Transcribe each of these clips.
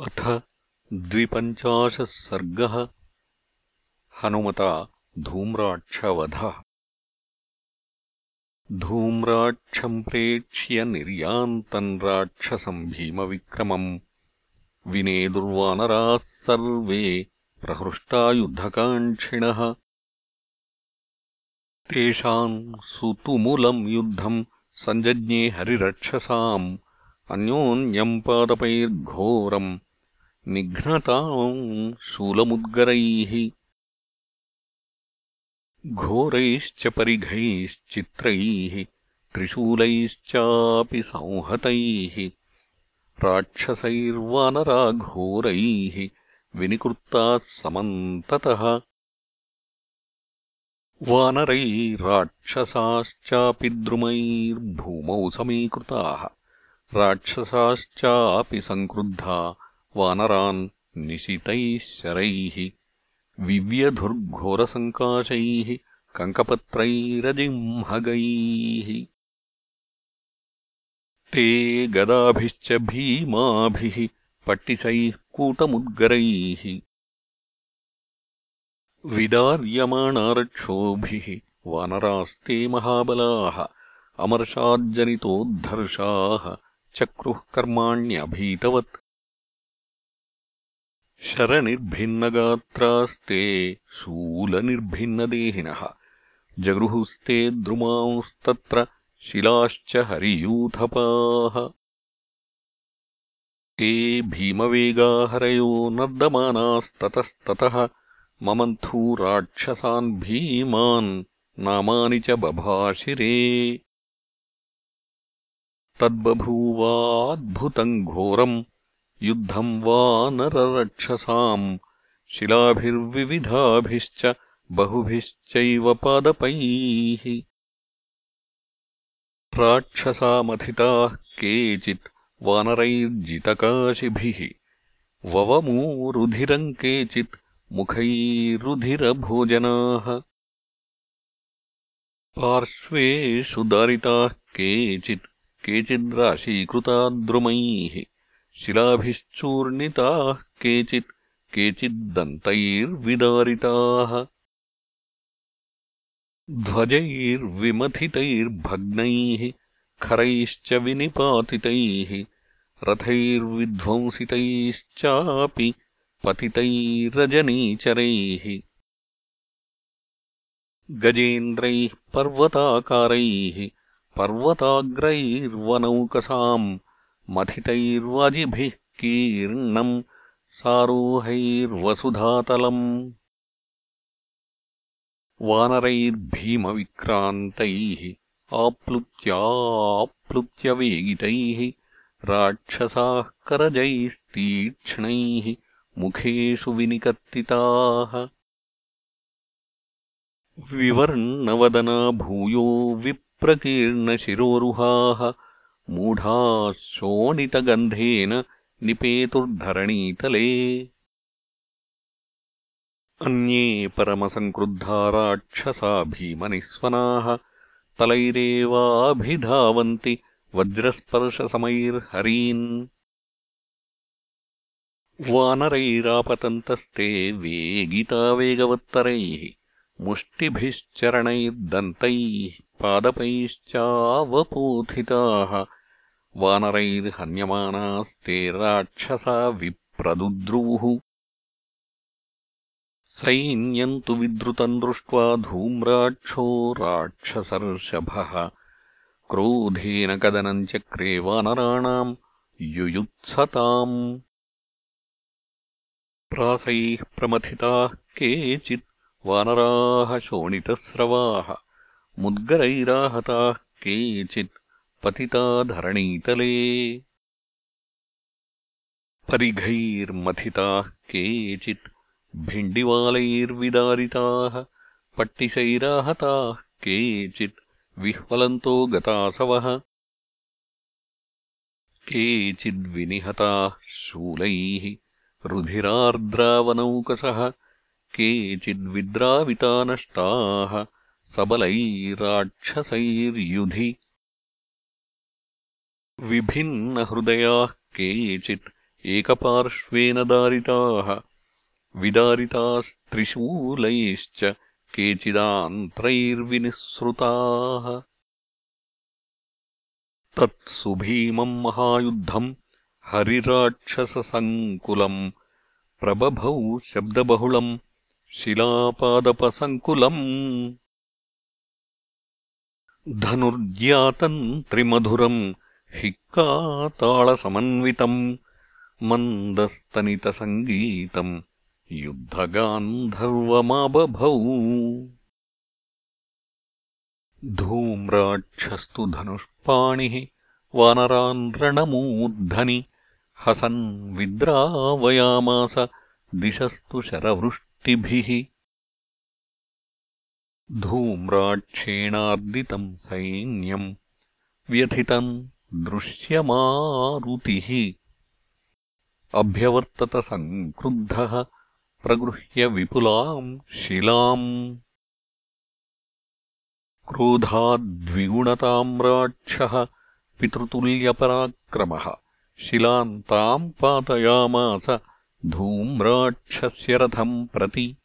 अथ द्विपञ्चाशः सर्गः हनुमता धूम्राक्षवधः। धूम्राक्षम् प्रेक्ष्य निर्यान्तम् राक्षसम् भीमविक्रमम्। विनेदुर्वानराः सर्वे प्रहृष्टायुद्धकाङ्क्षिणः। तेषाम् सुतुमुलम् युद्धम् सञ्जज्ञे हरिरक्षसाम् अन्योन्यम् पादपैर्घोरम् निघ्नताम् शूलमुद्गरैः। घोरैश्च परिघैश्चित्रैः त्रिशूलैश्चापि संहतैः। राक्षसैर्वानराघोरैः विनिकृताः समन्ततः। वानरैराक्षसाश्चापि द्रुमैर्भूमौ समीकृताः राक्षसाश्चापि सङ्क्रुद्धा वानरान् निशितैः शरैः विव्यधुर्घोरसङ्काशैः कङ्कपत्रैरजिह्मगैः ते गदाभिश्च भीमाभिः पट्टिसैः कूटमुद्गरैः। विदार्यमाणारक्षोभिः वानरास्ते महाबलाः अमर्षाज्जनितोद्धर्षाः चक्रुः कर्माण्यभीतवत् शरनिर्भिन्नगात्रास्ते शूलनिर्भिन्नदेहिनः। जगृहुस्ते द्रुमांस्तत्र शिलाश्च हरियूथपाः। ते भीमवेगाहरयो नर्दमानास्ततस्ततः ममन्थू राक्षसान् भीमान् नामानि च बभाषिरे तद्बभूवाद्भुतम् घोरम् युद्धम् वा नररक्षसाम् शिलाभिर्विविधाभिश्च बहुभिश्चैव पादपैः। राक्षसामथिताः केचित् वानरैर्जितकाशिभिः ववमूरुधिरम् केचित् मुखैरुधिरभोजनाः। पार्श्वेषु दारिताः केचित् केचिद्राशीकृता द्रुमैः शिलाभिश्चूर्णिताः केचित् केचिद्दन्तैर्विदारिताः। ध्वजैर्विमथितैर्भग्नैः खरैश्च विनिपातितैः रथैर्विध्वंसितैश्चापि पतितैरजनीचरैः। गजेन्द्रैः पर्वताकारैः पर्वताग्रैर्वनौकसाम् मथितैर्वाजिभिः कीर्णम् सारोहैर्वसुधातलम्। वानरैर्भीमविक्रान्तैः आप्लुत्याप्लुत्यवेगितैः राक्षसाः करजैस्तीक्ष्णैः मुखेषु विनिकर्तिताः विवर्णवदना भूयो विप्रकीर्णशिरोरुहाः मूढाः शोणितगन्धेन निपेतुर्धरणीतले। अन्ये परमसङ्क्रुद्धा राक्षसा भीमनिःस्वनाः तलैरेवाभिधावन्ति वज्रस्पर्शसमैर्हरीन्। वानरैरापतन्तस्ते वेगिता वेगवत्तरैः मुष्टिभिश्चरणैर्दन्तैः। पादपैश्चावपोथिताः। वानरैर्हन्यमानास्ते राक्षसा विप्रदुद्रुवुः सैन्यम् तु विद्रुतम् दृष्ट्वा धूम्राक्षो राक्षसर्षभः। क्रोधेन कदनम् चक्रे वानराणाम् युयुत्सताम्। प्रासैः प्रमथिताः केचित् वानराः शोणितस्रवाः मुद्गरैराहताः केचित् पतिता धरणीतले। परिघैर्मथिताः केचित् भिण्डिवालैर्विदारिताः पट्टिसैराहताः केचित् विह्वलन्तो गतासवः। केचिद्विनिहताः शूलैः रुधिरार्द्रावनौकसः केचिद्विद्राविता नष्टाः सबलैराक्षसैर्युधि। विभिन्नहृदयाः केचित् एकपार्श्वेन दारिताः विदारितास्त्रिशूलैश्च केचिदान्त्रैर्विनिःसृताः। तत्सु भीमम् महायुद्धम् हरिराक्षससङ्कुलम् प्रबभौ शब्दबहुलम् शिलापादपसङ्कुलम् धनुर्ज्यातम् त्रिमधुरम् हिक्काताळसमन्वितम् मन्दस्तनितसङ्गीतम् युद्धगान्धर्वमाबभौ। धूम्राक्षस्तु धनुष्पाणिः वानरान् रणमूर्धनि हसन् विद्रावयामास दिशस्तु शरवृष्टिभिः धूम्राक्षेणार्दितम् सैन्यम् व्यथितम् दृश्यमारुतिः। अभ्यवर्तत सङ्क्रुद्धः प्रगृह्य विपुलाम् शिलाम् क्रोधाद्विगुणताम्राक्षः पितृतुल्यपराक्रमः शिलाम् ताम् पातयामास धूम्राक्षस्य रथम् प्रति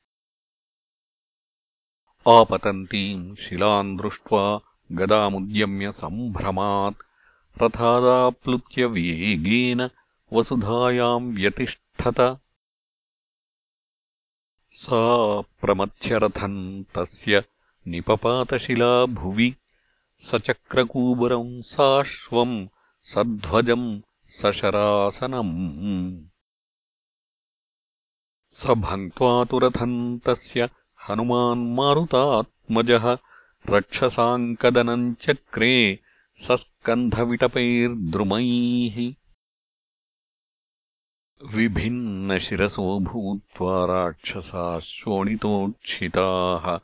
आपतन्तीम् शिलाम् दृष्ट्वा गदामुद्यम्य सम्भ्रमात्। रथादाप्लुत्य वेगेन वसुधायाम् व्यतिष्ठत। सा प्रमथ्यरथम् तस्य निपपातशिला भुवि सचक्रकूबरम् साश्वम् सध्वजम् सशरासनम्। स भङ्क्त्वा तु रथम् तस्य हनुमान्मारुतात्मजः रक्षसाङ्कदनम् चक्रे सस्कन्धविटपैर्द्रुमैः। विभिन्नशिरसो भूत्वा राक्षसा शोणितोक्षिताः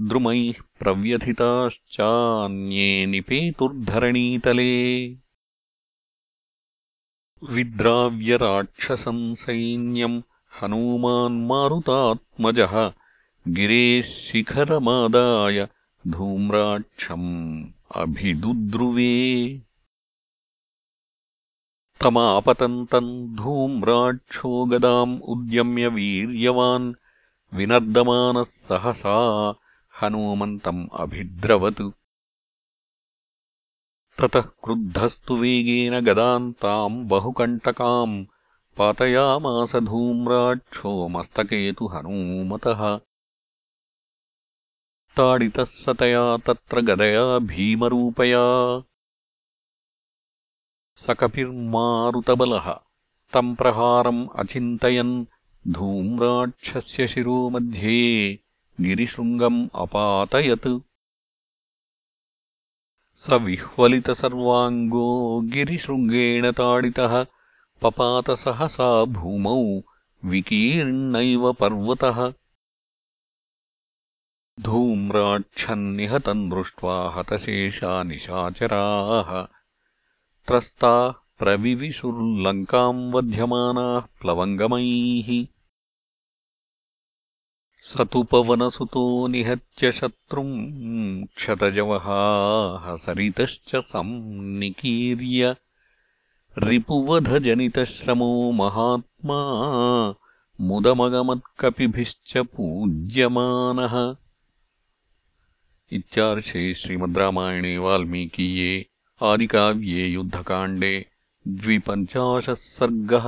द्रुमैः प्रव्यथिताश्चान्ये निपेतुर्धरणीतले। विद्राव्यराक्षसम् सैन्यम् हनूमान्मारुतात्मजः गिरेः शिखरमादाय धूम्राक्षम् अभिदुद्रुवे। तमापतन्तम् धूम्राक्षो गदाम् उद्यम्य वीर्यवान् विनर्दमानः सहसा हनूमन्तम् अभिद्रवत्। ततः क्रुद्धस्तु वेगेन गदाम् ताम् बहुकण्टकाम् पातयामास धूम्राक्षो मस्तके तु हनूमतः ताडितः सतया तत्र गदया भीमरूपया। स कपिर्मारुतबलः तम् प्रहारम् अचिन्तयन् धूम्राक्षस्य शिरो मध्ये गिरिशृङ्गम् अपातयत्। स विह्वलितसर्वाङ्गो गिरिशृङ्गेण ताडितः पपातसहसा भूमौ विकीर्णैव पर्वतः धूम्राक्षन्निहतम् दृष्ट्वा हतशेषा निशाचराः। त्रस्ताः प्रविविशुर्लङ्काम् वध्यमानाः प्लवङ्गमैः। स तु पवनसुतो निहत्य शत्रुम् क्षतजवहाः सरितश्च सन्निकीर्य रिपुवधजनितश्रमो महात्मा मुदमगमत्कपिभिश्च पूज्यमानः इत्यार्षे श्रीमद्रामायणे वाल्मीकीये आदिकाव्ये युद्धकाण्डे द्विपञ्चाशः सर्गः